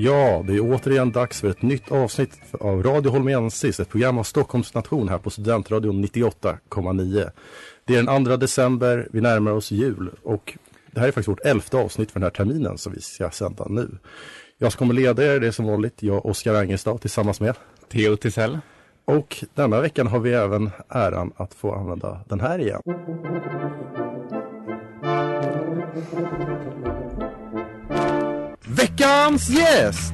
Ja, det är återigen dags för ett nytt avsnitt av Radio Holmensis, ett program av Stockholms nation här på Studentradion 98,9. Det är den 2 december, vi närmar oss jul och det här är faktiskt vårt elfte avsnitt för den här terminen som vi ska sända nu. Jag som kommer leda er, det är som vanligt jag, Oskar Angerstad, tillsammans med Theo Tisell. och denna veckan har vi även äran att få använda den här igen. Veckans gäst!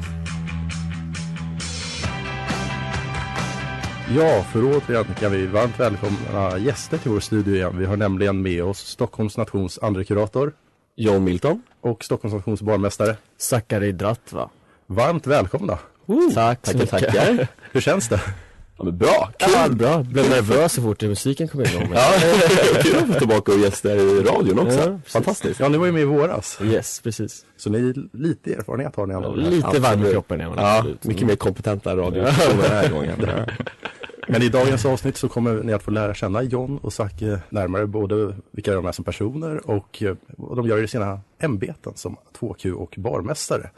Ja, för återigen kan vi varmt välkomna gäster till vår studio igen. Vi har nämligen med oss Stockholms nations andre kurator John Milton. och Stockholms nations barnmästare. Zachary Dratva. Varmt välkomna! Tack så Tackar, mycket. tackar. Hur känns det? Ja, men bra, kul! Ja, bra. Blev nervös så fort musiken kom igång. Ja, kul att få tillbaka och gäster i radion också. Ja. Fantastiskt. Ja, ni var ju med i våras. Yes, precis. Så ni är lite erfarenhet har ni ändå. Lite varm i kroppen är man Ja, absolut. mycket mer kompetenta radiopersoner den här gången. Men i dagens avsnitt så kommer ni att få lära känna John och Zacke närmare både vilka de är som personer och eh, vad de gör i sina ämbeten som 2Q och barmästare.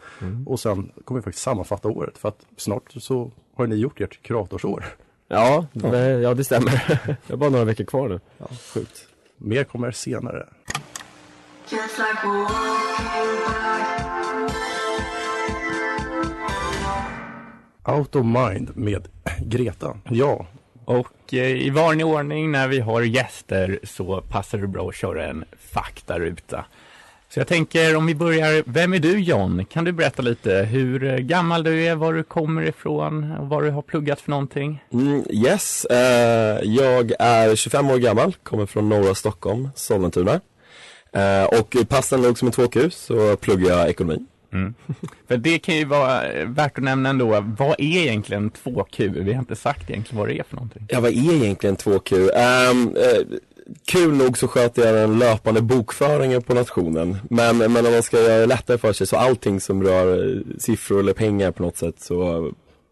Och sen kommer vi faktiskt sammanfatta året för att snart så har ni gjort ert kuratorsår. Ja, det, ja, det stämmer. Det är bara några veckor kvar nu. Ja, sjukt. Mer kommer senare. Out of Mind med Greta. Ja, Och eh, i vanlig ordning när vi har gäster så passar det bra att köra en faktaruta. Så jag tänker om vi börjar, vem är du John? Kan du berätta lite hur gammal du är, var du kommer ifrån och vad du har pluggat för någonting? Mm, yes, eh, jag är 25 år gammal, kommer från norra Stockholm, Sollentuna. Eh, och passande nog som en 2Q så pluggar jag ekonomi. För det kan ju vara eh, värt att nämna ändå, vad är egentligen 2Q? Vi har inte sagt egentligen vad det är för någonting. Ja, vad är egentligen 2Q? Ehm, eh, kul nog så sköter jag den löpande bokföringen på nationen. Men, men om man ska göra det lättare för sig så allting som rör eh, siffror eller pengar på något sätt så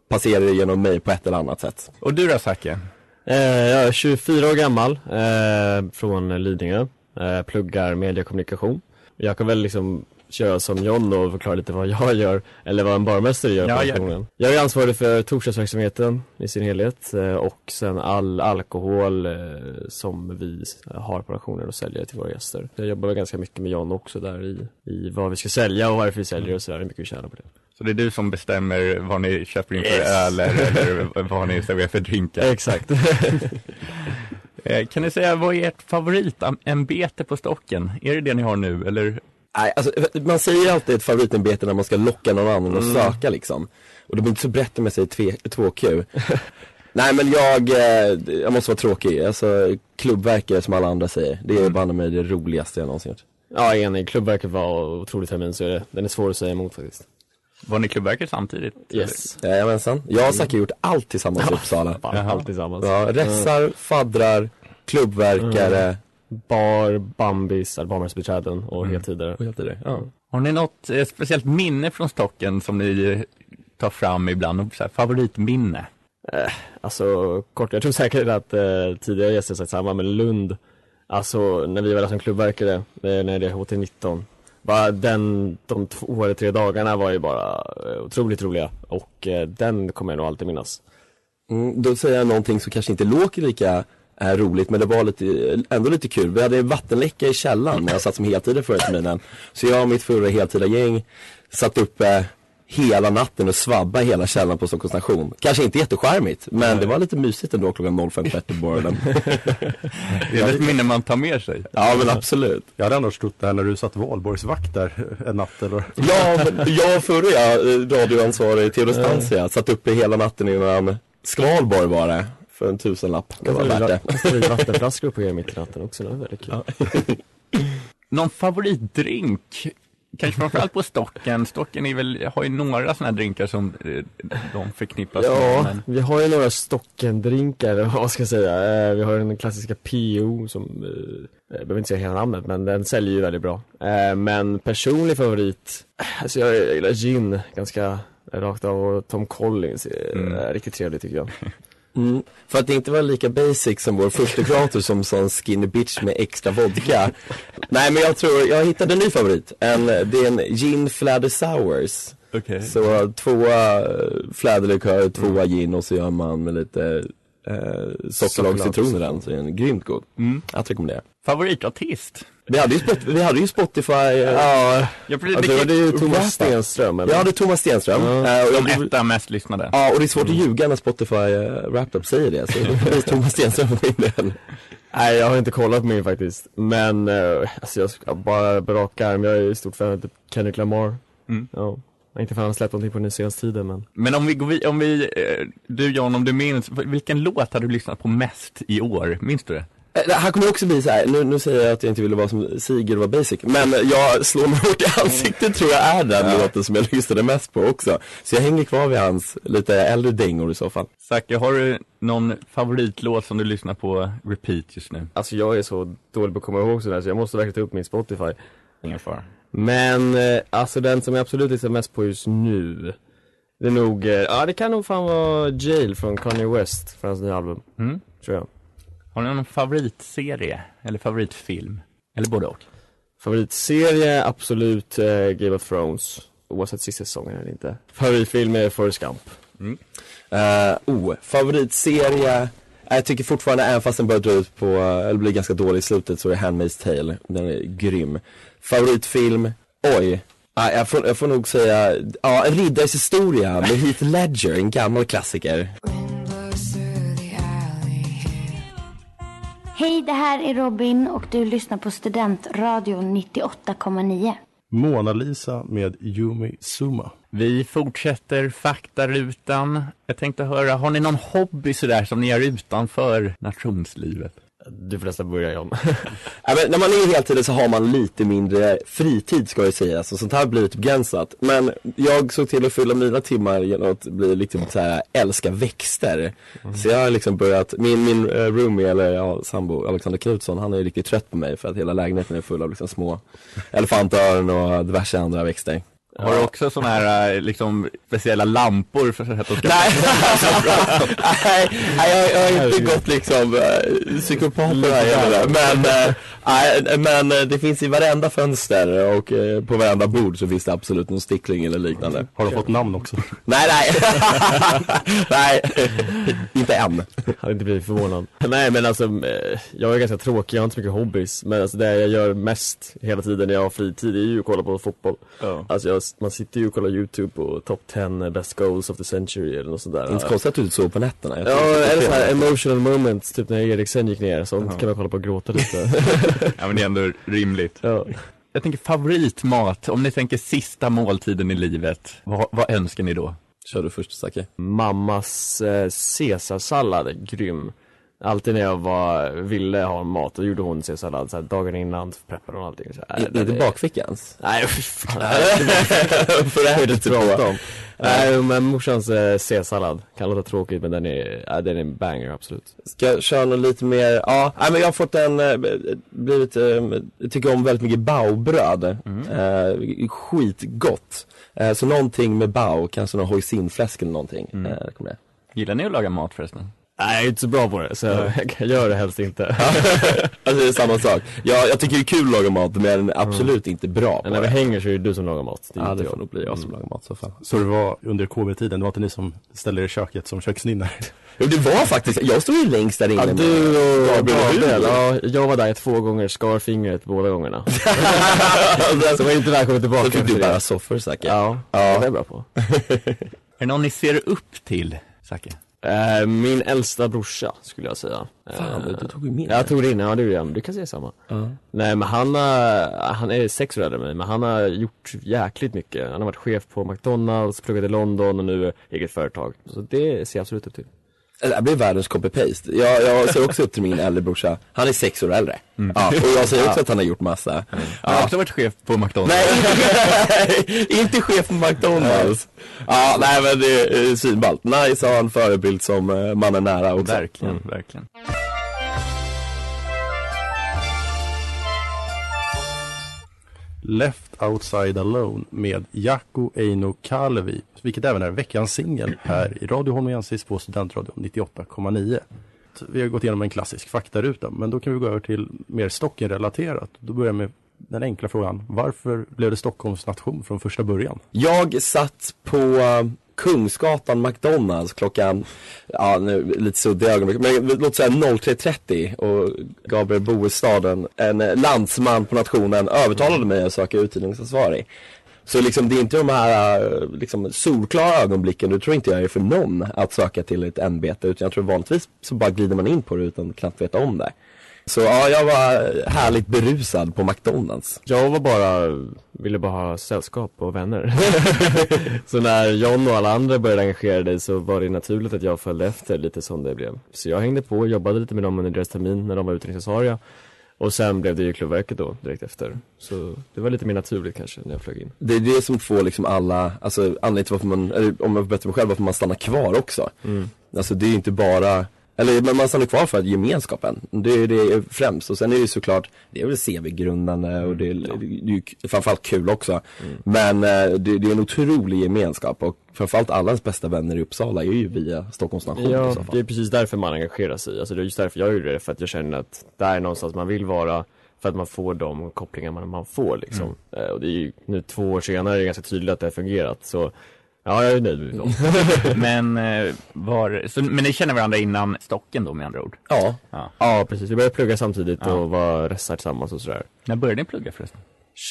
passerar det genom mig på ett eller annat sätt. Och du då Zacke? Eh, jag är 24 år gammal, eh, från Lidingö. Eh, pluggar mediekommunikation. Jag kan väl liksom köra som John och förklara lite vad jag gör, eller vad en barmästare gör Ja, på nationen. Jag är ansvarig för torsdagsverksamheten i sin helhet eh, och sen all alkohol eh, som vi har på nationen och säljer till våra gäster. Jag jobbar ganska mycket med John också där i, i vad vi ska sälja och varför vi säljer och sådär, hur mycket vi tjänar på det. Så det är du som bestämmer vad ni köper in för Yes. öl eller vad ni serverar för drinkar? Exakt. Eh, Kan ni säga, vad är ert favoritämbete på stocken? Är det det ni har nu, eller? Nej, alltså, man säger alltid ett favoritämbete när man ska locka någon annan att Mm. söka liksom. Och det blir inte så brett om jag säger tve- 2Q. Nej men jag, eh, jag måste vara tråkig. Alltså klubbverkare som alla andra säger. Det Mm. är banne mig det roligaste jag någonsin gjort. Ja, enig. Klubbverket var otroligt termin så är det, den är svår att säga emot faktiskt. Var ni klubbverkare samtidigt? Yes. Jajamensan. Jag och Zacke har gjort allt tillsammans i Uppsala. Bara allt tillsammans. Ja, rässar, faddrar, klubbverkare. Bar, bambis, eller barnvaktsbiträden och heltider. Och helt i det. Ja. Har ni något eh, speciellt minne från stocken som ni eh, tar fram ibland? Och så här, favoritminne? Alltså kort, jag tror säkert att eh, tidigare gäster sagt samma, men Lund, alltså när vi var där som klubbverkare, eh, när det är HT19, bara den, de två eller tre dagarna var ju bara eh, otroligt roliga och eh, den kommer jag nog alltid minnas. Mm, då säger jag någonting som kanske inte låter lika eh, roligt men det var lite, ändå lite kul. Vi hade vattenläcka i källaren när jag satt som heltidare förra terminen. Så jag och mitt förra heltida gäng satt uppe hela natten och svabba hela källaren på Stockholms station. Kanske inte jättecharmigt, men det var lite mysigt ändå klockan 05.30 på morgonen. Det är ett minne man tar med sig. Ja men absolut. Jag hade annars trott det här när du satt valborgsvakt där en natt eller? Ja, men jag förra jag, radioansvarig Theodor Stansia, satt uppe hela natten innan Skvalborg var det. För en tusenlapp. Det var värt det. Kastade vi vattenflaskor på er mitt i natten också, det var väldigt kul. Någon favoritdrink? Kanske framförallt på Stocken. Stocken är väl, har ju några sådana här drinkar som eh, de förknippas med. Ja, Men... vi har ju några stockendrinkar, vad ska jag säga. Eh, Vi har den klassiska PO som, eh, jag behöver inte säga hela namnet, men den säljer ju väldigt bra. Men personlig favorit, alltså jag gillar gin ganska rakt av och Tom Collins är Mm. riktigt trevlig tycker jag. Mm. För att det inte var lika basic som vår första kreator som sa en skinny bitch med extra vodka. Nej men jag tror, jag hittade en ny favorit. En, det är en gin fläder sours. Okej. Så tvåa eh, fläderlikör, tvåa gin och så gör man med lite eh, sockerlag Sockerlag. citron i den. Så är den grymt god. Mm. Att rekommendera. Favoritartist? Vi hade ju, spot, vi hade ju Spotify. eh, Ja, Jag precis, alltså, det är ju Thomas. Stenström eller? Jag hade Thomas Stenström. Ja. Eh, och jag, Som etta mest lyssnade. Ja, och det är svårt att ljuga när Spotify uh, Wrapped säger det. Så det blir Thomas Stenström för min del. Nej jag har inte kollat på min faktiskt. Men, eh, alltså jag ska bara rak arm, jag är ju stort fan av typ Kendrick Lamar. Mm. Ja. Jag har inte fan släppt någonting på den senaste tiden men. Men om vi går om vi, du John, om du minns, vilken låt har du lyssnat på mest i år? Minns du det? Eh, Det här kommer också bli så här. Nu, nu säger jag att jag inte ville vara som Sigurd vara basic. Men jag slår mig hårt i ansiktet tror jag är den låten som jag lyssnade mest på också. Så jag hänger kvar vid hans lite äldre dängor i så fall. Zacke, har du någon favoritlåt som du lyssnar på repeat just nu? Alltså jag är så dålig på att komma ihåg sådär så jag måste verkligen ta upp min Spotify. Ingen fara. Men, eh, alltså den som jag absolut lyssnar mest på just nu. Det är nog, eh, ja det kan nog fan vara Jail från Kanye West, från hans nya album. Mm. Tror jag. Har du någon favoritserie? Eller favoritfilm? Eller både och? Favoritserie, absolut eh, Game of Thrones. Oavsett sista säsongen eller inte. Favoritfilm är Forrest Gump. Uh, oh, favoritserie. Jag tycker fortfarande, även fast den börjar dra ut på, eh, eller blir ganska dålig i slutet, så är Handmaid's Tale. Den är grym. Favoritfilm, oj. Ah, jag, får, jag får nog säga, ja, En riddares historia med Heath Ledger, en gammal klassiker. Det här är Robin och du lyssnar på Studentradion 98,9. Mona Lisa med Yumi Suma. Vi fortsätter faktarutan. Jag tänkte höra, har ni någon hobby sådär som ni gör utanför nationslivet? Du får nästan börja John. Ja, men när man är heltid så har man lite mindre fritid ska jag säga, så sånt här blir lite begränsat. Men jag såg till att fylla mina timmar genom att bli liksom så här, älska växter. Så jag har liksom börjat, min, min eh, roomie eller ja, sambo Alexander Knutsson, han är ju riktigt trött på mig för att hela lägenheten är full av liksom små elefantöron och diverse andra växter. Har du också sådana här eh, liksom speciella lampor för att de ska... Nej, nej, jag, jag har inte gått liksom uh, psykopat. Men, eh, nej, men eh, det finns i varenda fönster och eh, på varenda bord så finns det absolut någon stickling eller liknande. Har de fått namn också? Nej, nej. nej, inte än. Hade inte blivit förvånad. Nej men alltså, eh, jag är ganska tråkig, jag har inte så mycket hobbies. Men alltså det jag gör mest hela tiden när jag har fritid är ju att kolla på fotboll. Ja. Alltså jag, man sitter ju och kollar YouTube på top 10 best goals of the century eller något sånt där. Inte konstigt att du inte sov på nätterna. Jag Ja, tror det är eller så här emotional moments, typ när Eriksen gick ner, sånt kan man kolla på och gråta lite. Ja men det är ändå rimligt. ja. Jag tänker favoritmat, om ni tänker sista måltiden i livet, vad, vad önskar ni då? Kör du först Zacke. Mammas eh, caesarsallad, grym. Alltid när jag var, ville ha mat, då gjorde hon caesarsallad så här, dagen innan, preppade hon allting. Så här, Är är det bakfickans? Nej, fy fan. För det här är inte bra. om. Nej, men morsans eh, caesarsallad kan låta tråkigt men den är, ja, den är en banger absolut. Ska jag köra något lite mer, ja, nej, men jag har fått en, eh, blivit, eh, jag tycker om väldigt mycket baobröd. Eh, skitgott. Eh, så någonting med bao, kanske någon hoisinfläsk eller någonting. Eh, rekommenderar jag. Gillar ni att laga mat förresten? Nej, jag är inte så bra på det, så jag, jag gör det helst inte. Alltså det är samma sak. Jag, jag tycker det är kul att laga mat men absolut inte bra på Men när vi det. hänger så är det du som lagar mat. Det är Ja inte det får jag. nog bli jag som lagar mat i så fall. Så det var under KB-tiden, det var inte ni som ställde er i köket som köksninnor? Jo det var faktiskt, jag stod ju längst där inne Ja, med du och Gabriel och Gabriel, ja, jag var där två gånger, skar fingret båda gångerna. så var inte välkommen tillbaka Så fick efter du det. bära soffor säkert. Ja, Ja. det är jag bra på. Är det någon ni ser upp till, Zacke? Eh, min äldsta brorsa skulle jag säga. Fan, Eh, du tog ju min. Jag tog det in, ja det gjorde jag, du kan säga samma. Ja. Nej men han, har- han är sex år äldre än mig, men han har gjort jäkligt mycket. Han har varit chef på McDonalds, pluggat i London och nu eget företag. Så det ser jag absolut upp till. Det här blir världens copy-paste. Jag, jag ser också upp till min äldre brorsa. Han är sex år äldre. Ja, och jag säger också att han har gjort massa. Han har Ja. också varit chef på McDonalds. Nej, inte, chef på McDonalds. Ja, nej men det är svinballt. Nice att ha en förebild som eh, man är nära också. Verkligen, Mm. verkligen. Left Outside Alone med Jaakko Eino Kalevi, vilket även är veckans singel här i Radio Holmiensis på Studentradion 98,9. Vi har gått igenom en klassisk faktaruta, men då kan vi gå över till mer Stockholm-relaterat. Då börjar jag med den enkla frågan, varför blev det Stockholms nation från första början? Jag satt på eh, Kungsgatan McDonalds klockan, ja nu lite suddiga ögonblick, men låt säga 03.30 och Gabriel Boestaden, en eh, landsman på nationen, övertalade mig att söka utgivningsansvarig. Så liksom det är inte de här eh, liksom, solklara ögonblicken, du tror inte jag är för någon att söka till ett ämbete utan jag tror vanligtvis så bara glider man in på det utan att knappt veta om det. Så ja, jag var härligt berusad på McDonalds. Jag var bara, ville bara ha sällskap och vänner. så när John och alla andra började engagera dig så var det naturligt att jag följde efter lite som det blev. Så jag hängde på jobbade lite med dem under deras termin när de var utredningsansvariga. Och sen blev det ju Klubbverket då direkt efter. Så det var lite mer naturligt kanske när jag flög in. Det är det som får liksom alla, alltså anledningen till varför man, eller om jag får bättre mig själv, varför man stannar kvar också. Mm. Alltså det är ju inte bara, eller men man stannar kvar för att gemenskapen, det är det främst. Och sen är det såklart, det är väl CV-grundande och det är, det är framförallt kul också. Men eh, det, det är en otrolig gemenskap och framförallt alla ens bästa vänner i Uppsala är ju via Stockholms nation Ja, det är precis därför man engagerar sig. Alltså det är just därför jag gjorde det, för att jag känner att det är någonstans man vill vara för att man får de kopplingar man, man får liksom. Eh, Och det är ju nu två år senare är det ganska tydligt att det har fungerat. Så ja, jag är nöjd med dem. Men, eh, var, så, men ni känner varandra innan stocken då med andra ord? Ja. Ja. ja, precis. Vi började plugga samtidigt Ja. och var restar tillsammans och sådär. När började ni plugga förresten?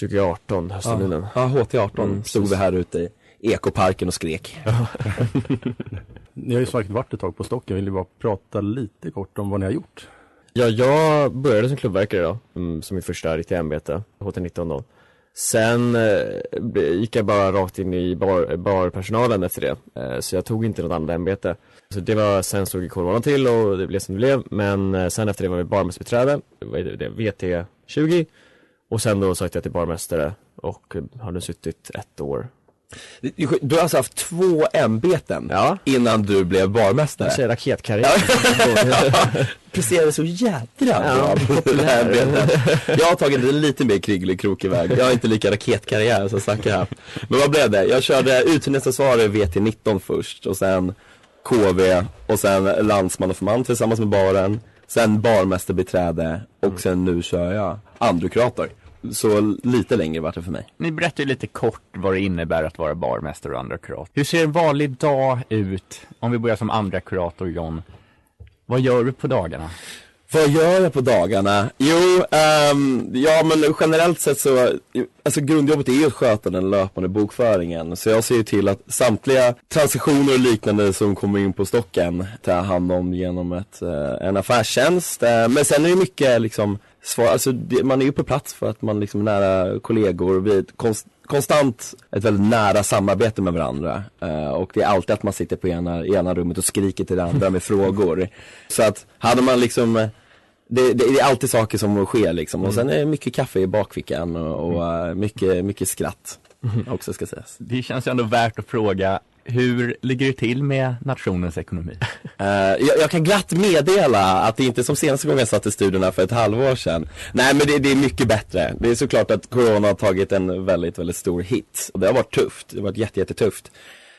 2018, höstterminen. Ja, HT18 Mm, stod vi här ute i Ekoparken och skrek. Ni har ju sagt varit ett tag på Stocken, vill ni bara prata lite kort om vad ni har gjort? Ja, jag började som klubbverkare då, mm, som mitt första riktiga ämbete, HT19 då. Sen eh, gick jag bara rakt in i bar, barpersonalen efter det, eh, så jag tog inte något annat ämbete. Så det var, sen stod coronan till och det blev som det blev, men eh, sen efter det var jag barmästarbiträde, VT 20. Och sen då sökte jag till barmästare och har nu suttit ett år. Du har alltså haft två ämbeten Ja. innan du blev barmästare? Jag säger raketkarriär. presterade så jädra Ja, bra på det populär. här ämbetet. Jag har tagit en lite mer kriglig väg. Jag har inte lika raketkarriär som Zacke här. Men vad blev det? Jag körde uthyrningsansvarig VT19 först och sen KV och sen landsman och förman tillsammans med baren. Sen barmästarbiträde och sen nu kör jag androkurator. Så lite längre vart det för mig. Ni berättar ju lite kort vad det innebär att vara barmästare och andra kurator. Hur ser en vanlig dag ut? Om vi börjar som andra kurator, John. Vad gör du på dagarna? Vad gör jag på dagarna? Jo, ehm, ja men generellt sett så, alltså grundjobbet är ju att sköta den löpande bokföringen. Så jag ser ju till att samtliga transaktioner och liknande som kommer in på stocken tar jag hand om genom ett, eh, en affärstjänst. Eh, men sen är det mycket liksom, svar, alltså det, man är ju på plats för att man liksom är nära kollegor. Vi är konst, konstant ett väldigt nära samarbete med varandra. Eh, och det är alltid att man sitter på ena, ena rummet och skriker till det andra med frågor. Så att hade man liksom eh, det, det, det är alltid saker som sker liksom. Och sen är det mycket kaffe i bakfickan och, och eh, mycket, mycket skratt också ska sägas. Det känns ju ändå värt att fråga, hur ligger det till med nationens ekonomi? Eh, jag, jag kan glatt meddela att det inte är som senaste gången jag satt i studierna för ett halvår sedan. Nej men det, det är mycket bättre. Det är såklart att Corona har tagit en väldigt, väldigt stor hit. Och det har varit tufft. Det har varit jätte, jättetufft.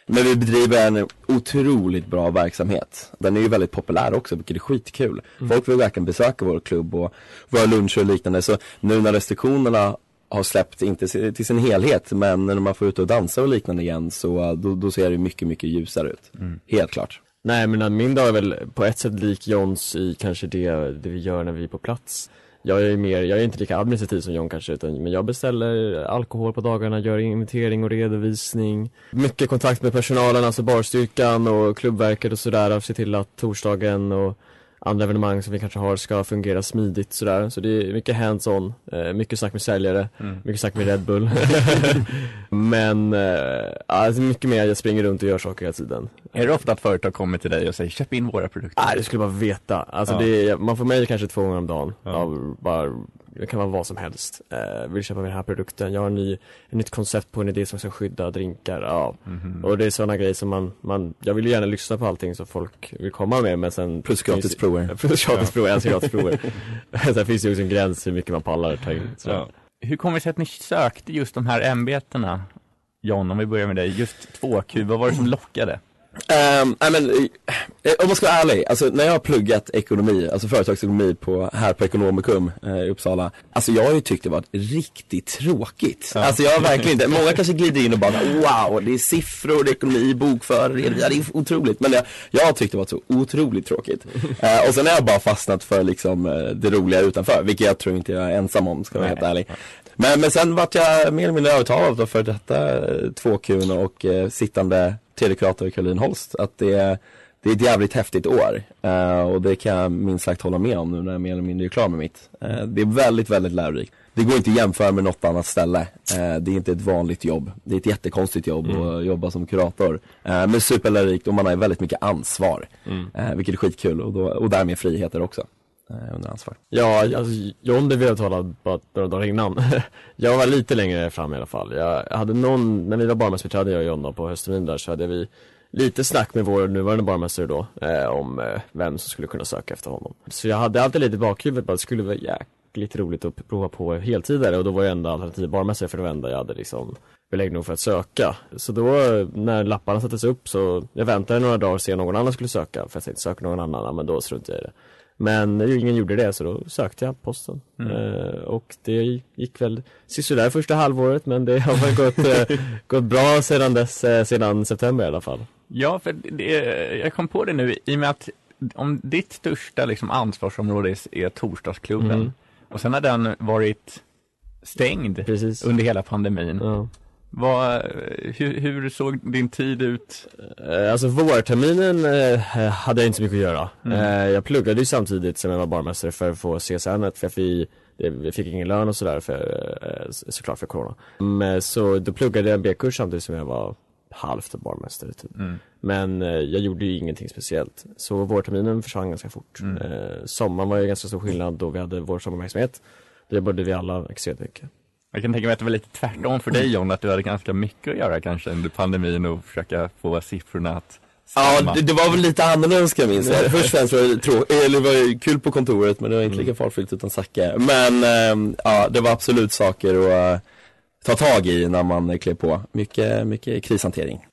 Men vi bedriver en otroligt bra verksamhet. Den är ju väldigt populär också, vilket är skitkul. Folk vill verkligen besöka vår klubb och våra luncher och liknande. Så nu när restriktionerna har släppt, inte till sin helhet, men när man får ut och dansa och liknande igen så uh, då, då ser det mycket, mycket ljusare ut. Helt klart. Nej men att min dag är väl på ett sätt lik Johns i kanske det, det vi gör när vi är på plats. Jag är mer, jag är inte lika administrativ som John kanske utan, men jag beställer alkohol på dagarna, gör inventering och redovisning. Mycket kontakt med personalen, alltså barstyrkan och klubbverket och sådär och se till att torsdagen och andra evenemang som vi kanske har ska fungera smidigt sådär. Så det är mycket hands-on, eh, mycket snack med säljare, mycket snack med Red Bull. men, eh, alltså mycket mer, jag springer runt och gör saker hela tiden. Är det ofta att företag kommer till dig och säger köp in våra produkter? Nej, det skulle bara veta. Alltså Ja. det man får mejl kanske två gånger om dagen av bara, det kan vara vad som helst. Eh, vill köpa den här produkten, jag har en ny, ett nytt koncept på en idé som ska skydda drinkar, ja. Mhm. Och det är sådana grejer som man, man, jag vill ju gärna lyssna på allting som folk vill komma med men sen Plus gratis prover. Plus gratis prover, jag älskar gratis prover. sen finns det ju också en gräns hur mycket man pallar ta in. Så. Ja. Hur kommer det sig att ni sökte just de här ämbetena? John, om vi börjar med dig. Just 2Q, vad var det som lockade? Um, nej men, eh, om man ska vara ärlig, alltså när jag har pluggat ekonomi, alltså företagsekonomi på, här på Ekonomikum eh, i Uppsala Alltså jag har ju tyckt det varit riktigt tråkigt. Alltså jag har verkligen inte, många kanske glider in och bara wow, det är siffror, det är ekonomi, bokföring, ja, det är otroligt. Men jag, jag har tyckt det varit så otroligt tråkigt. Eh, Och sen har jag bara fastnat för liksom eh, det roliga utanför, vilket jag tror inte jag är ensam om, ska jag vara helt ärlig men, men sen vart jag mer eller mindre övertalad av för detta eh, 2Q och eh, sittande tredje kurator Caroline Holst att det är, det är ett jävligt häftigt år. Eh, och det kan jag minst sagt hålla med om nu när jag mer eller mindre är klar med mitt. Eh, det är väldigt, väldigt lärorikt. Det går inte att jämföra med något annat ställe. Eh, det är inte ett vanligt jobb. Det är ett jättekonstigt jobb att jobba som kurator. Eh, men superlärorikt och man har väldigt mycket ansvar. Eh, vilket är skitkul och, då, och därmed friheter också. Eh, under ansvar. Ja, alltså John blev övertalad bara några dagar innan. jag var lite längre fram i alla fall. Jag hade någon, när vi var barmästare jag och John då, på höstterminen där så hade vi lite snack med vår nuvarande barmästare då eh, om eh, vem som skulle kunna söka efter honom. Så jag hade alltid lite i bakhuvudet bara, det skulle vara jäkligt roligt att prova på heltidare och då var jag enda alternativ barmästare för det var enda jag hade liksom beläggning för att söka. Så då när lapparna sattes upp så jag väntade några dagar och se om någon annan skulle söka för jag tänkte söka någon annan, men då struntade jag i det. Men ingen gjorde det så då sökte jag posten. Eh, och det gick väl sisådär första halvåret men det har väl gått, eh, gått bra sedan dess, eh, sedan september i alla fall. Ja, för det, jag kom på det nu i och med att om ditt största liksom, ansvarsområde är, är torsdagsklubben Mm. och sen har den varit stängd Precis. under hela pandemin. Ja. Vad, hur, hur såg din tid ut? Eh, Alltså vårterminen eh, hade jag inte så mycket att göra. Mm. Eh, jag pluggade ju samtidigt som jag var barmästare för att få CSN för att vi, det- vi fick ingen lön och sådär för, så- såklart för corona. Men, så då pluggade jag en B-kurs samtidigt som jag var halvt barmästare typ. Mm. Men eh, jag gjorde ju ingenting speciellt. Så vårterminen försvann ganska fort. Mm. Sommaren var ju ganska stor skillnad då vi hade vår sommarverksamhet. Då jobbade vi alla extremt mycket. Jag kan tänka mig att det var lite tvärtom för dig John, att du hade ganska mycket att göra kanske under pandemin och försöka få siffrorna att Ja, stämma. det, det var väl lite annorlunda ska jag minnas. Först och främst var det trå- eller det var kul på kontoret men det var inte lika fartfyllt utan Zacke. Men ehm, ja, det var absolut saker att eh, ta tag i när man eh, klev på. Mycket, mycket krishantering.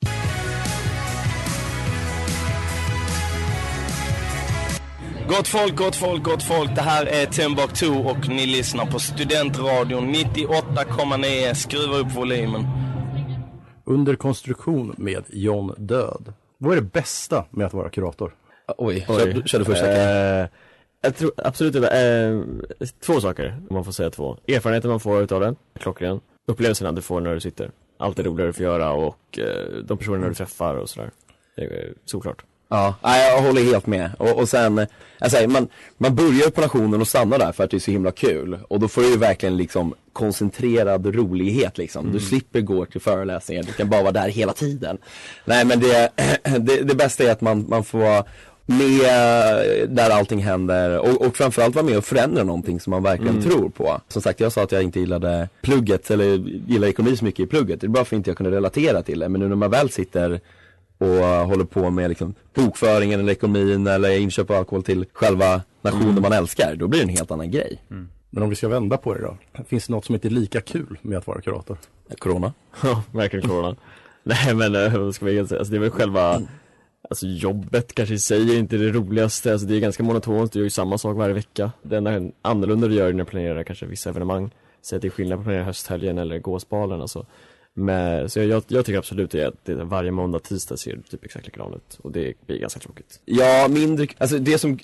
Gott folk, gott folk, gott folk. Det här är Timbuktu och ni lyssnar på Studentradion 98,9. Skruva upp volymen. Under konstruktion med John Död. Vad är det bästa med att vara kurator? Oj, kör, kör du först. Eh, jag tror absolut eh, två saker, om man får säga två. Erfarenheten man får utav den, klockren. Upplevelserna du får när du sitter. Allt är roligare att få göra och eh, de personerna du träffar och sådär. Det är såklart. Ja, jag håller helt med. Och, och sen, jag säger, man, man börjar på nationen och stannar där för att det är så himla kul. Och då får du ju verkligen liksom koncentrerad rolighet liksom. Du slipper gå till föreläsningar, du kan bara vara där hela tiden. Nej men det, det, det bästa är att man, man får vara med där allting händer och, och framförallt vara med och förändra någonting som man verkligen Mm. tror på. Som sagt, jag sa att jag inte gillade plugget, eller gillar ekonomi så mycket i plugget. Det är bara för att inte jag kunde relatera till det. Men nu när man väl sitter och uh, håller på med liksom, bokföringen eller ekonomin eller inköp av alkohol till själva nationen Mm. man älskar, då blir det en helt annan grej. Men om vi ska vända på det då. Finns det något som inte är lika kul med att vara kurator? Corona. Ja, verkligen corona. Nej men eh, vad ska man säga, alltså det är väl själva Alltså jobbet kanske i sig är inte det roligaste, alltså det är ganska monotont, du gör ju samma sak varje vecka Det enda annorlunda du gör när du planerar kanske vissa evenemang Säg att det är skillnad på att planera hösthelgen eller gåsbalen alltså men, så jag, jag tycker absolut att det varje måndag, tisdag ser typ exakt likadant ut och det blir ganska tråkigt Ja, mindre, alltså det som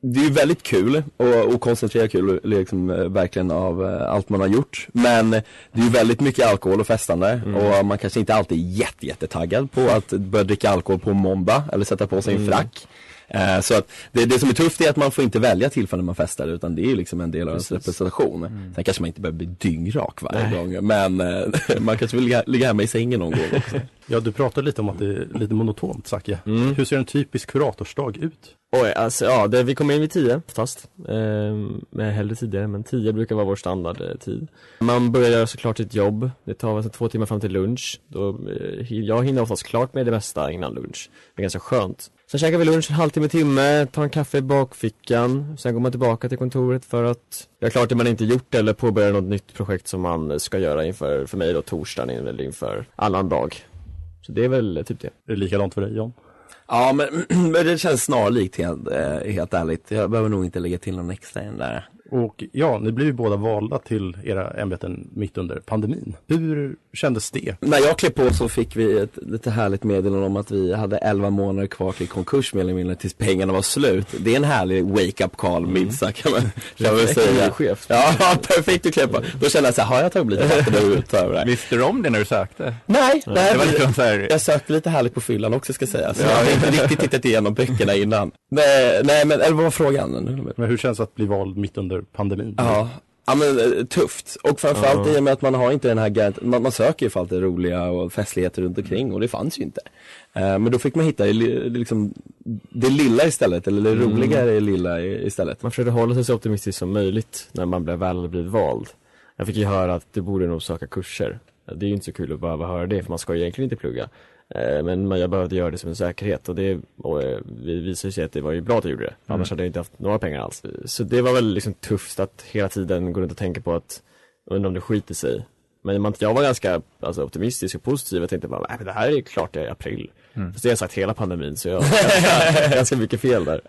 det är ju väldigt kul och, och koncentrera kul liksom, eh, verkligen av uh, allt man har gjort. Men det är ju väldigt mycket alkohol och festande mm. och man kanske inte alltid är jätte, jättetaggad på att börja dricka alkohol på måndag eller sätta på sig en mm. Uh, så att det, det som är tufft är att man får inte välja tillfällen man festar utan det är ju liksom en del av ens representation. Mm. Sen kanske man inte behöver bli dyngrak varje Nej. gång men uh, man kanske vill ligga, ligga hemma i sängen någon gång också. Ja, du pratade lite om att det är lite monotont, Zacke. Mm. Hur ser en typisk kuratorsdag ut? Oj, alltså ja, det, vi kommer in vid tio oftast. Eh, hellre tidigare, men tio brukar vara vår standardtid. Man börjar göra såklart sitt jobb. Det tar alltså två timmar fram till lunch. Då, eh, jag hinner oftast klart med det mesta innan lunch. Det är ganska skönt. Sen käkar vi lunch en halvtimme, timme, tar en kaffe i bakfickan. Sen går man tillbaka till kontoret för att göra klart det man inte gjort eller påbörja något nytt projekt som man ska göra inför, för mig då, torsdagen eller inför annan dag. Så det är väl typ det. Är det likadant för dig John? Ja men, men det känns snarlikt helt, eh, helt ärligt. Jag behöver nog inte lägga till någon extra än där. Och ja, ni blev ju båda valda till era ämbeten mitt under pandemin. Hur kändes det? När jag klev på så fick vi ett lite härligt meddelande om att vi hade 11 månader kvar till konkurs mer eller mindre tills pengarna var slut. Det är en härlig wake-up call, mm. minst sagt kan man, kan man säga. Chef. Ja, perfekt att klev på. Då kände jag så här, har jag tagit lite vatten ut över Visste du om det när du sökte? Nej, nej det var lite så här... jag sökte lite härligt på fyllan också ska sägas. Ja. Jag hade inte riktigt tittat igenom böckerna innan. Nej, nej men, eller vad var frågan? Men hur känns det att bli vald mitt under pandemin. Ja, ja men eh, tufft. Och framförallt ja. i och med att man har inte den här garantin, man, man söker ju för allt det roliga och festligheter runt omkring och det fanns ju inte. Uh, men då fick man hitta liksom, det lilla istället, eller det mm. lilla istället. Man försökte hålla sig så optimistisk som möjligt när man blev väl blivit vald. Jag fick ju höra att du borde nog söka kurser. Det är ju inte så kul att behöva höra det för man ska ju egentligen inte plugga. Eh, men jag behövde göra det som en säkerhet och det och eh, vi visade sig att det var ju bra att jag gjorde det. Mm. Annars hade jag inte haft några pengar alls. Så det var väl liksom tufft att hela tiden gå runt och tänka på att undra om det skiter sig. Men jag var ganska alltså, optimistisk och positiv. Jag tänkte bara, men det här är klart i april. Mm. Fast det har jag sagt hela pandemin så jag har ganska mycket fel där.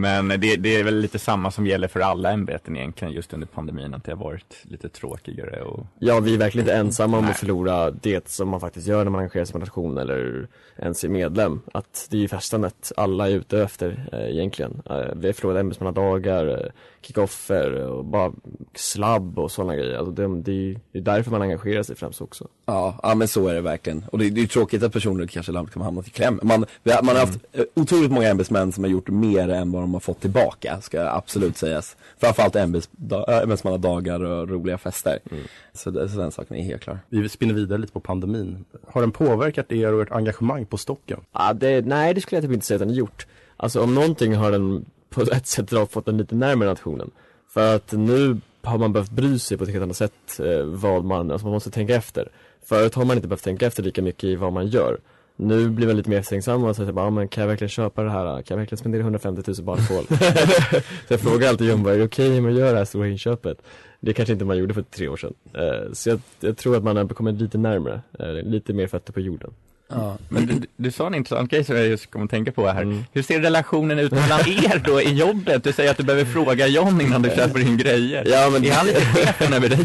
Men det, det, är väl lite samma som gäller för alla ämbeten egentligen just under pandemin, att det har varit lite tråkigare och... Ja, vi är verkligen inte ensamma om att förlora det som man faktiskt gör när man engagerar sig på nation eller ens är medlem. Att det är ju festandet alla är ute efter eh, egentligen. Eh, vi har förlorat ämbetsmannadagar, eh, kickoffer och bara slabb och sådana grejer. Alltså det, det, är därför man engagerar sig främst också. Ja, ja men så är det verkligen. Och det, det är tråkigt att personer kanske landet kan hamna i kläm. Man, man har haft mm. otroligt många ämbetsmän som har gjort mer än vad de har fått tillbaka, ska absolut sägas. Framförallt ämbetsmannadagar och roliga fester. Mm. Så, det, så den saken är helt klar. Vi spinner vidare lite på pandemin. Har den påverkat er och ert engagemang på stocken? Ja, det, nej, det skulle jag typ inte säga att den har gjort. Alltså om någonting har den på ett sätt fått den lite närmare nationen. För att nu har man behövt bry sig på ett helt annat sätt eh, vad man, alltså man måste tänka efter. Förut har man inte behövt tänka efter lika mycket i vad man gör. Nu blir man lite mer eftertänksam och säger bara, ah, men kan jag verkligen köpa det här? Kan jag verkligen spendera 150 000 på alkohol? så jag frågar alltid John, är det okej okay jag gör det här stora inköpet? Det kanske inte man gjorde för tre år sedan. Uh, så jag, jag, tror att man har kommit lite närmare, uh, lite mer fötter på jorden. Ja, men du, sa en intressant grej som jag just kommer att tänka på här. Mm. Hur ser relationen ut mellan er då i jobbet? Du säger att du behöver fråga John innan du köper in grejer. Ja, men... Är han lite chefen över dig?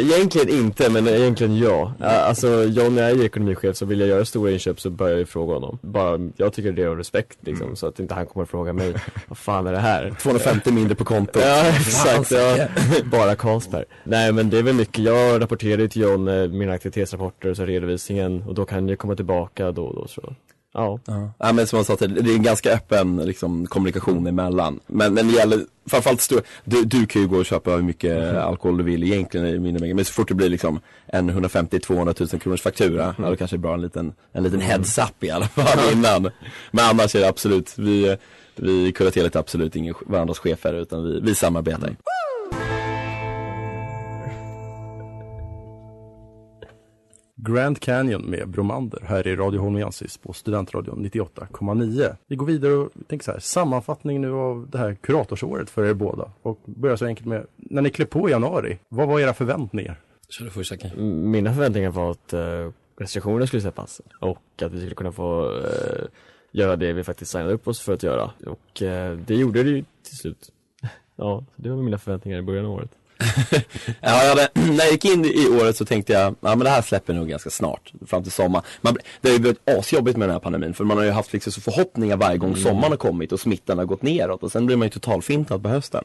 Egentligen inte, men egentligen ja. Alltså John är ju ekonomichef så vill jag göra stora inköp så börjar jag fråga honom. Bara, jag tycker det är av respekt liksom, mm. så att inte han kommer att fråga mig, vad fan är det här? 250 mindre på kontot. Ja, exakt. Ja. Bara Carlsberg. Nej, men det är väl mycket, jag rapporterar till John eh, mina aktivitetsrapporter och så redovisningen och då kan jag komma tillbaka då och då så. Ja. ja. ja men som jag sa till det är en ganska öppen liksom, kommunikation emellan. Men, men det gäller, framförallt stor, du, du kan ju gå och köpa hur mycket mm. alkohol du vill egentligen i mindre mängder. Men så fort det blir liksom en 150-200 000 kronors faktura, mm. ja, då kanske det är bra en liten, en liten mm. heads up i alla fall innan. Men annars är det absolut, vi, vi kuraterar absolut ingen varandras chefer utan vi, vi samarbetar. Mm. Grand Canyon med Bromander här i Radio Holmiensis på Studentradion 98,9. Vi går vidare och tänker så här, sammanfattning nu av det här kuratorsåret för er båda. Och börjar så enkelt med, när ni klev på i januari, vad var era förväntningar? Kör du först Mina förväntningar var att uh, restriktioner skulle släppas och att vi skulle kunna få eh, göra det vi faktiskt signade upp oss för att göra. Och eh, det gjorde det ju till slut. ja, så det var mina förväntningar i början av året. Ja, jag hade, när jag gick in i året så tänkte jag, ja men det här släpper nog ganska snart, fram till sommar. Man, det har ju blivit asjobbigt med den här pandemin, för man har ju haft liksom så förhoppningar varje gång Mm. sommaren har kommit och smittan har gått neråt och sen blir man ju totalfintad på hösten.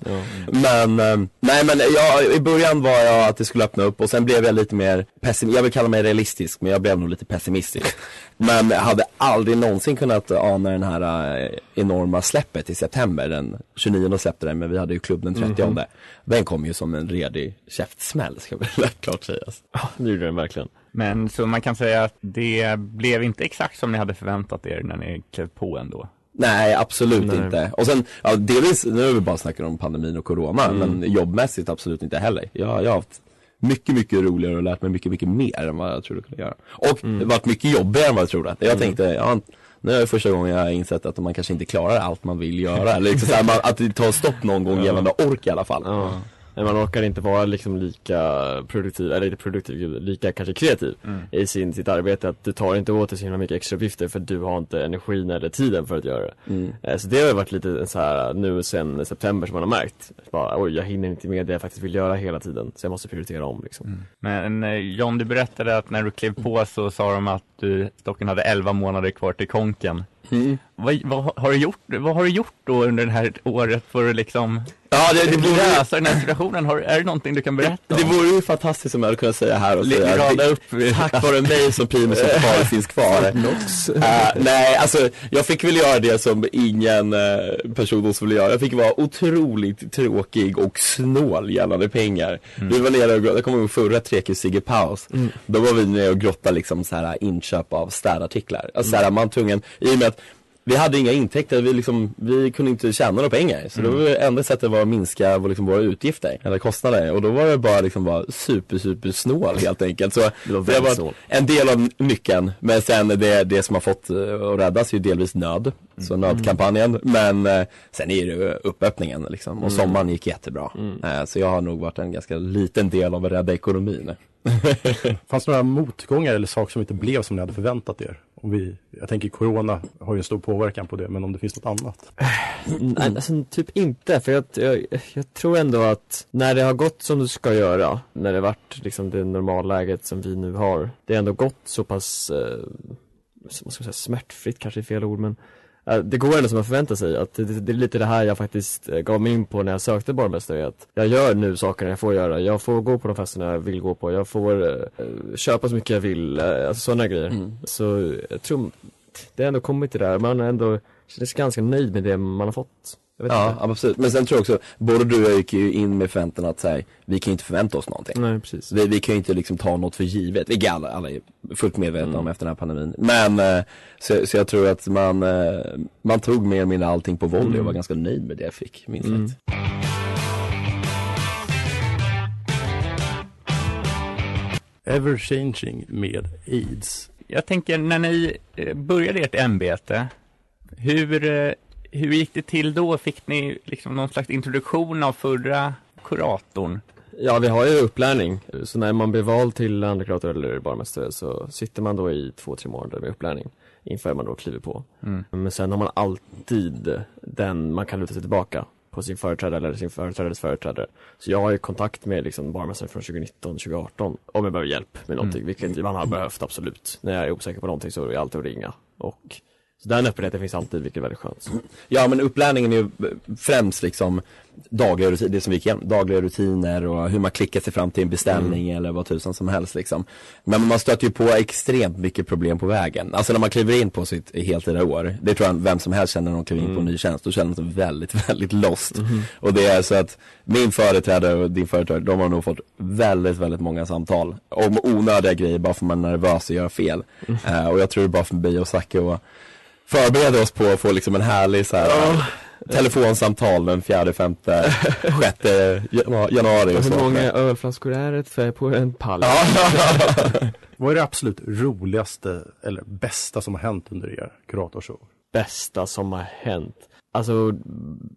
Men, eh, nej men jag, i början var jag att det skulle öppna upp och sen blev jag lite mer pessimistisk, jag vill kalla mig realistisk, men jag blev nog lite pessimistisk. Men jag hade aldrig någonsin kunnat ana den här eh, enorma släppet i september, den 29 släppte den, men vi hade ju klubb den 30 Mhm. Den kom ju som en redig käftsmäll, ska väl lätt klart sägas. Ja, det gjorde den verkligen. Men så man kan säga att det blev inte exakt som ni hade förväntat er när ni klev på ändå? Nej, absolut Nej. inte. Och sen, ja, delvis, nu har vi bara snackat om pandemin och corona, Mm. men jobbmässigt absolut inte heller. Jag, jag har haft mycket, mycket roligare och lärt mig mycket, mycket mer än vad jag trodde jag kunde göra. Och det har varit mycket jobbigare än vad jag trodde. Jag Mm. tänkte, ja, nu är det första gången jag har insett att man kanske inte klarar allt man vill göra. Eller liksom så här, man, att det tar stopp någon gång Ja. gällande ork i alla fall. Ja. Men man orkar inte vara liksom lika produktiv, eller inte produktiv, lika kanske kreativ Mm. i sin, sitt arbete. Att du tar inte åt dig så himla mycket extra uppgifter för du har inte energin eller tiden för att göra det. Mm. Eh, Så det har ju varit lite en så här nu sen september som man har märkt. Bara, oj, jag hinner inte med det jag faktiskt vill göra hela tiden. Så jag måste prioritera om liksom. Men eh, John, du berättade att när du klev på så sa de att du, Stocken hade 11 månader kvar till konken. Mm. Vad, vad, har du gjort, vad har du gjort då under det här året för att liksom Ja, det, det vore, lösa den här situationen? Har, är det någonting du kan berätta det om? vore ju fantastiskt om jag hade kunnat säga här och säga rada upp. Tack vare mig som primus som kvar finns kvar. Eh, nej, alltså jag fick väl göra det som ingen uh, person skulle göra. Jag fick vara otroligt tråkig och snål gällande pengar. Vi var nere och grott- jag kommer ihåg förra Trekis Sigge Paus. Då var vi nere och grottade liksom så här inköp av städartiklar. Alltså så här, man tvungen, i och med att vi hade inga intäkter, vi, liksom, vi kunde inte tjäna några pengar. Så då var det enda sättet var att minska vår, liksom, våra utgifter, eller kostnader. Och då var det bara liksom vara super, super snål helt enkelt. Så Det var det snål. en del av nyckeln. Men sen det, det som har fått eh, att räddas är ju delvis nöd. Så nödkampanjen. Men eh, sen är det uppöppningen liksom. Och Mm. sommaren gick jättebra. Eh, så jag har nog varit en ganska liten del av att rädda ekonomin. Fanns det några motgångar eller saker som inte blev som ni hade förväntat er? Om vi, jag tänker corona har ju en stor påverkan på det, men om det finns något annat? Nej, alltså typ inte, för jag, jag, jag tror ändå att när det har gått som det ska göra, när det varit liksom det normalläget som vi nu har, det har ändå gått så pass, eh, vad ska man säga, smärtfritt kanske är fel ord, men eh, det går ändå som man förväntar sig, att det, det, är lite det här jag faktiskt eh, gav mig in på när jag sökte borgmästare, att jag gör nu saker jag får göra, jag får gå på de festerna jag vill gå på, jag får eh, köpa så mycket jag vill, eh, alltså sådana grejer. Mm. Så jag tror, det har ändå kommit till det där, man är ändå känner sig ganska nöjd med det man har fått. Jag vet Ja, inte. absolut. Men sen tror jag också, både du och jag gick ju in med förväntan att säga, vi kan ju inte förvänta oss någonting. Nej, precis. Vi, vi kan ju inte liksom ta något för givet, vilket alla, alla är fullt medvetna Mm. om efter den här pandemin. Men, eh, så, så jag tror att man, eh, man tog mer eller mindre allting på volley och Mm. var ganska nöjd med det jag fick, minst Mm. sagt. Ever changing med aids. Jag tänker, när ni eh, började ert ämbete, hur, hur gick det till då? Fick ni liksom någon slags introduktion av förra kuratorn? Ja, vi har ju upplärning. Så när man blir vald till andra eller barmästare så sitter man då i två, tre månader med upplärning inför man då kliver på. Mm. Men sen har man alltid den man kan luta sig tillbaka på sin företrädare eller sin företrädares företrädare. Så jag har ju kontakt med liksom barmästare från 2019, 2018 om jag behöver hjälp med någonting, Mm. vilket man har behövt absolut. När jag är osäker på någonting så är det alltid att ringa. Och så den öppenheten finns alltid, vilket är väldigt skönt. Ja men upplärningen är ju främst liksom dagliga rutiner, det som vi gick igenom, dagliga rutiner och hur man klickar sig fram till en beställning eller vad tusan som helst liksom. Men man stöter ju på extremt mycket problem på vägen. Alltså när man kliver in på sitt heltida år, det tror jag vem som helst känner när de kliver in på en ny tjänst, då känner man sig väldigt, väldigt lost. Och det är så att min företrädare och din företrädare, de har nog fått väldigt, väldigt många samtal om onödiga grejer bara för man är nervös och gör fel. Eh, och jag tror det är bara för mig och Zacke och förbereda oss på att få liksom en härlig så här, telefonsamtal den fjärde, femte, sjätte janu- januari och Hur så. många ölflaskor är det för på en pall? Vad är det absolut roligaste eller bästa som har hänt under er kuratorsår? bästa som har hänt. Alltså,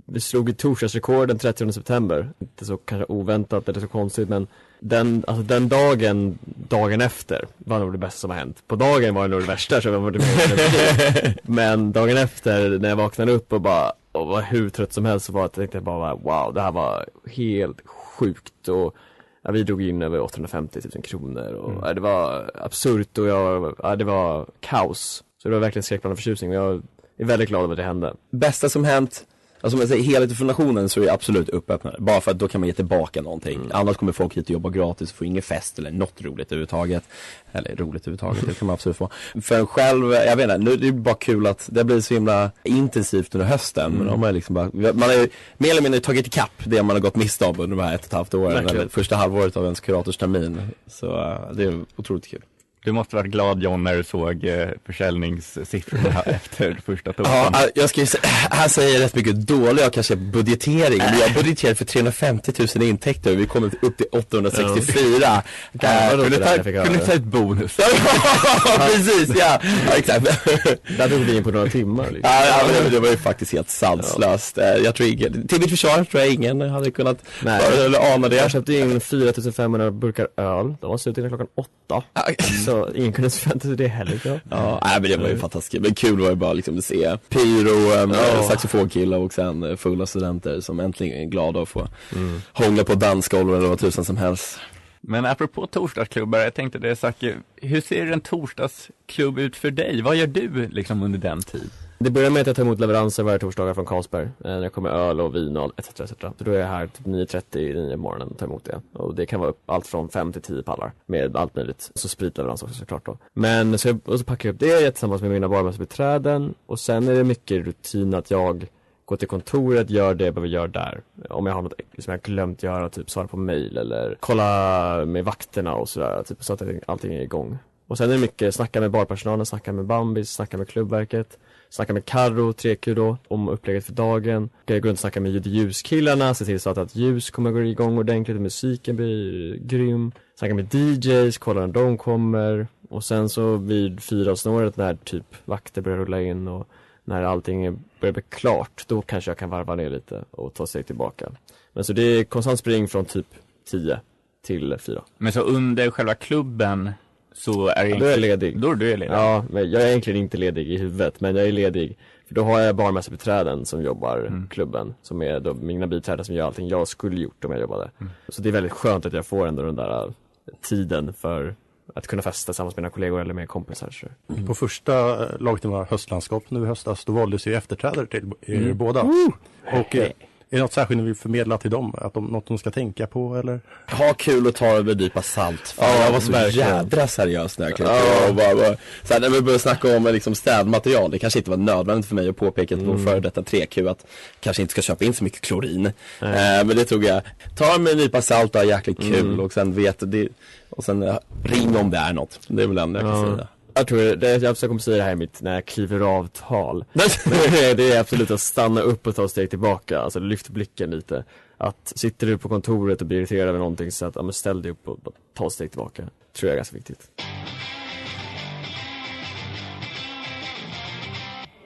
vi slog ett torsdagsrekord den 30 september. Inte så kanske oväntat eller så konstigt men den, alltså den dagen, dagen efter var nog det bästa som har hänt. På dagen var det nog det värsta så jag var det mer Men dagen efter när jag vaknade upp och bara, och var hur trött som helst så var tänkte jag bara wow, det här var helt sjukt och ja, vi drog in över 850 000 kronor och Mm. ja, det var absurt och jag, ja, det var kaos. Så det var verkligen skräckblandad förtjusning jag är väldigt glad över att det hände. Bästa som hänt, alltså om jag säger helheten för nationen så är det absolut uppäppnare. Bara för att då kan man ge tillbaka någonting. Annars kommer folk hit och jobba gratis och få ingen fest eller något roligt överhuvudtaget. Eller roligt överhuvudtaget, det kan man absolut få. För en själv, jag vet inte, nu det är bara kul att det blir så himla intensivt under hösten. Men de har liksom bara, man har ju mer eller mindre tagit ikapp det man har gått miste av under de här ett och ett halvt åren. Verkligen. Eller första halvåret av ens kuratorstermin. Så eh, det är otroligt kul. Du måste varit glad John när du såg eh, försäljningssiffrorna efter första Ja, torsdagen. äh, jag ska ju säga, här säger jag rätt mycket dålig och kanske budgetering. Men jag budgeterade för 350 000 i intäkter och vi kom upp till 864. Gamla Äh, kunde det ta- jag kunde ta ett bonus. ja, precis, ja. ja exakt. Där tog vi in på några timmar liksom. Ja, ja men det, det var ju faktiskt helt sanslöst. Eh, Jag tror ingen, till mitt försvar tror jag ingen hade kunnat Nej. eller ana det. Jag köpte in 4500 burkar öl, de var slut innan klockan åtta. Så ingen kunde förvänta sig det heller jag. Ja, nej, men det var ju fantastiskt. Men kul var ju bara liksom att se pyro, um, Ja. saxofonkillar och sen fulla studenter som äntligen är glada att få hångla på dansgolv eller vad tusan som helst. Men apropå torsdagsklubbar, jag tänkte det Zacke, hur ser en torsdagsklubb ut för dig? Vad gör du liksom under den tid? Det börjar med att jag tar emot leveranser varje torsdagar från Carlsberg. Eh, när det kommer öl och vin och etc. etc. Så då är jag här typ 9.30 i morgonen och tar emot det. Och det kan vara upp allt från 5 till 10 pallar med allt möjligt. Så spritleverans också såklart då. Men så, jag, och så packar jag upp det tillsammans med mina barmästarbiträden. Och sen är det mycket rutin att jag går till kontoret, gör det jag behöver göra där. Om jag har något som jag glömt göra, typ svara på mail eller kolla med vakterna och sådär. Typ, så att allting är igång. Och sen är det mycket snacka med barpersonalen, snacka med Bambi, snacka med klubbverket. Snacka med Carro, 3Q då, om upplägget för dagen. Jag går runt och snackar med ljud ljuskillarna, se till så att, att ljus kommer gå igång ordentligt, musiken blir grym. Snacka med DJs, kolla när de kommer. Och sen så vid fyravsnåret när typ vakter börjar rulla in och när allting börjar bli klart, då kanske jag kan varva ner lite och ta sig tillbaka. Men så det är konstant spring från typ 10 till 4. Men så under själva klubben så är Ja, då är jag ledig. Då är du ledig? Ja, men jag är egentligen inte ledig i huvudet, men jag är ledig. För då har jag barmästarbiträden som jobbar Mm. klubben, som är då mina biträden som gör allting jag skulle gjort om jag jobbade. Mm. Så det är väldigt skönt att jag får ändå den där äh, tiden för att kunna festa tillsammans med mina kollegor eller med kompisar. Så. På första eh, laget i höstlandskap nu i höstas, då valdes ju efterträdare till er Mm. båda. Och eh, är det något särskilt ni vill förmedla till dem? Att de, något de ska tänka på eller? Ha kul och ta det med en nypa salt. Fan, Ja, jag var så verkligen. jädra seriös när jag klev Ja. och bara, bara, när vi började snacka om liksom, städmaterial, det kanske inte var nödvändigt för mig att påpeka till Mm. vår före detta 3Q att kanske inte ska köpa in så mycket klorin. Eh, men det tog jag, ta det med en nypa salt och ha jäkligt kul Mm. och sen vet det, och sen eh, ring om det är något. Det är väl det enda jag kan Ja. säga. Jag tror det, det, jag kommer säga det här i mitt, när jag kliver av tal. det är absolut att stanna upp och ta ett steg tillbaka, alltså lyft blicken lite. Att sitter du på kontoret och blir irriterad över någonting så att, ja men ställ dig upp och ta ett steg tillbaka. Tror jag är ganska viktigt.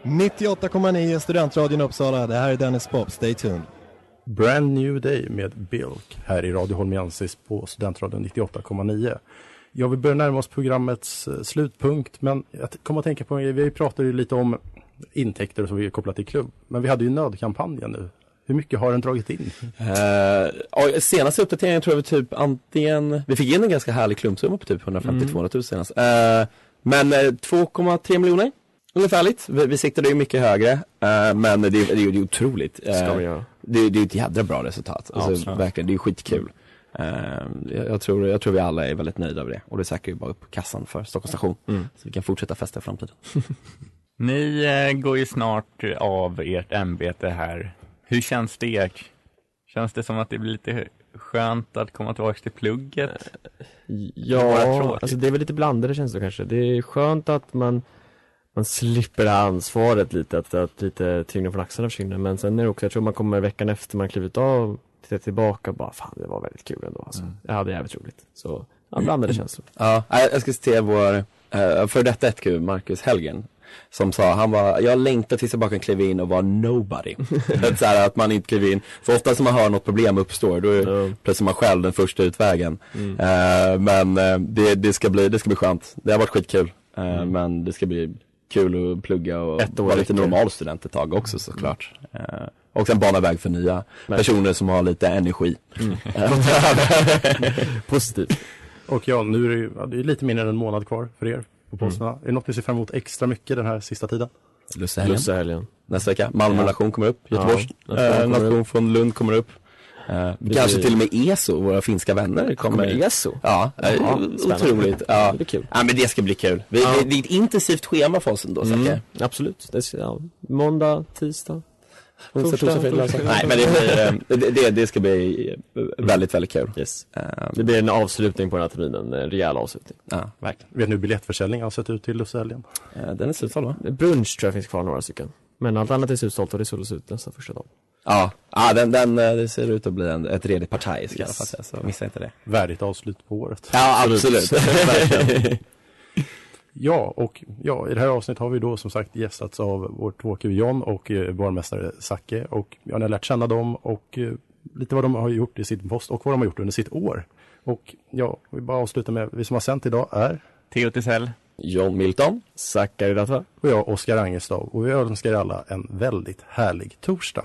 98,9 Studentradion Uppsala. Det här är Dennis Pop. Stay tuned. Brand New Day med Bilk här i Radio Holmiensis på Studentradion 98,9. Jag vill börja närma oss programmets eh, slutpunkt, men jag kommer att tänka på, vi pratade ju lite om intäkter som vi är kopplat till klubb, men vi hade ju nödkampanjen nu. Hur mycket har den dragit in? Uh, ja, senaste uppdateringen tror jag vi typ antingen, vi fick in en ganska härlig klumpsumma på typ 150-200 000 senast. Eh, men eh, 2,3 miljoner ungefärligt. Vi, vi siktade ju mycket högre, eh, men det, det, det är otroligt. Ska vi göra. Det, det är ett jädra bra resultat. Ja, Alltså, verkligen, det är skitkul. Eh, jag, tror, jag tror vi alla är väldigt nöjda över det och det säkrar ju bara upp kassan för Stockholms station. Mm. Så vi kan fortsätta festa i framtiden. Ni eh, går ju snart av ert ämbete här. Hur känns det? Känns det som att det blir lite skönt att komma tillbaka till plugget? Det var Ja, alltså det är väl lite blandade känslor kanske. Det är skönt att man, man slipper det här ansvaret lite, att, att lite tyngden från axlarna försvinner. Men sen är det också, jag tror man kommer veckan efter man klivit av, tittar tillbaka och bara, fan det var väldigt kul ändå alltså. Jag hade jävligt roligt. Så, ja, blandade känslor. Ja, jag ska citera vår uh, för detta 1Q, Marcus Helgen. som sa, han var, jag längtar tills jag bara kan kliva in och vara nobody. att, så här, att man inte kliver in, för ofta när man hör något problem uppstår, då är mm. plötsligt man själv den första utvägen. Mm. Uh, men uh, det, det, ska bli, det ska bli skönt. Det har varit skitkul. Uh, mm. Men det ska bli kul att plugga och vara lite normal student ett tag också såklart. Uh, och sen bana väg för nya Men. personer som har lite energi. Mm. Positivt. Och ja, nu är det, ju, det är lite mindre än en månad kvar för er på posterna. Mm. Är det något ni ser fram emot extra mycket den här sista tiden? Lussehelgen. Lussehelgen. Nästa vecka. Malmö ja. nation kommer upp. Göteborgs ja, nation, äh, nation från Lund kommer upp. Uh, kanske till och med ESO, våra finska vänner kommer. Kommer ESO? Ja, Jaha, otroligt. Ja. Det kul. Ja men det ska bli kul. Vi, ja. det, det är ett intensivt schema för oss ändå, mm. Absolut. Det ska, ja. Måndag, tisdag, Onsdag, torsdag, fredag, Nej men det, blir, det, det, det, ska bli väldigt, väldigt kul. Yes. Um, det blir en avslutning på den här terminen, en rejäl avslutning. Ja, verkligen. Vet ni hur biljettförsäljningen har sett ut till Lussehelgen? Uh, den är slutsåld va? Brunch tror jag finns kvar några stycken. Men allt annat är slutsålt och det såldes ut nästa första dag. Ja, ja den, den, eh, det ser ut att bli en, ett redigt partaj ska yes. i alla fall säga, så missa inte det. Värdigt avslut på året. Ja, absolut. absolut. Ja, och ja, i det här avsnittet har vi då som sagt gästats av vår 2Q John och eh, barmästare Zacke. Och ja, ni har lärt känna dem och eh, lite vad de har gjort i sitt post och vad de har gjort under sitt år. Och ja, vi bara avslutar med, vi som har sänt idag är Theo Tisell, John Milton, Zackari Ratva och jag Oskar Angestav. Och vi önskar er alla en väldigt härlig torsdag.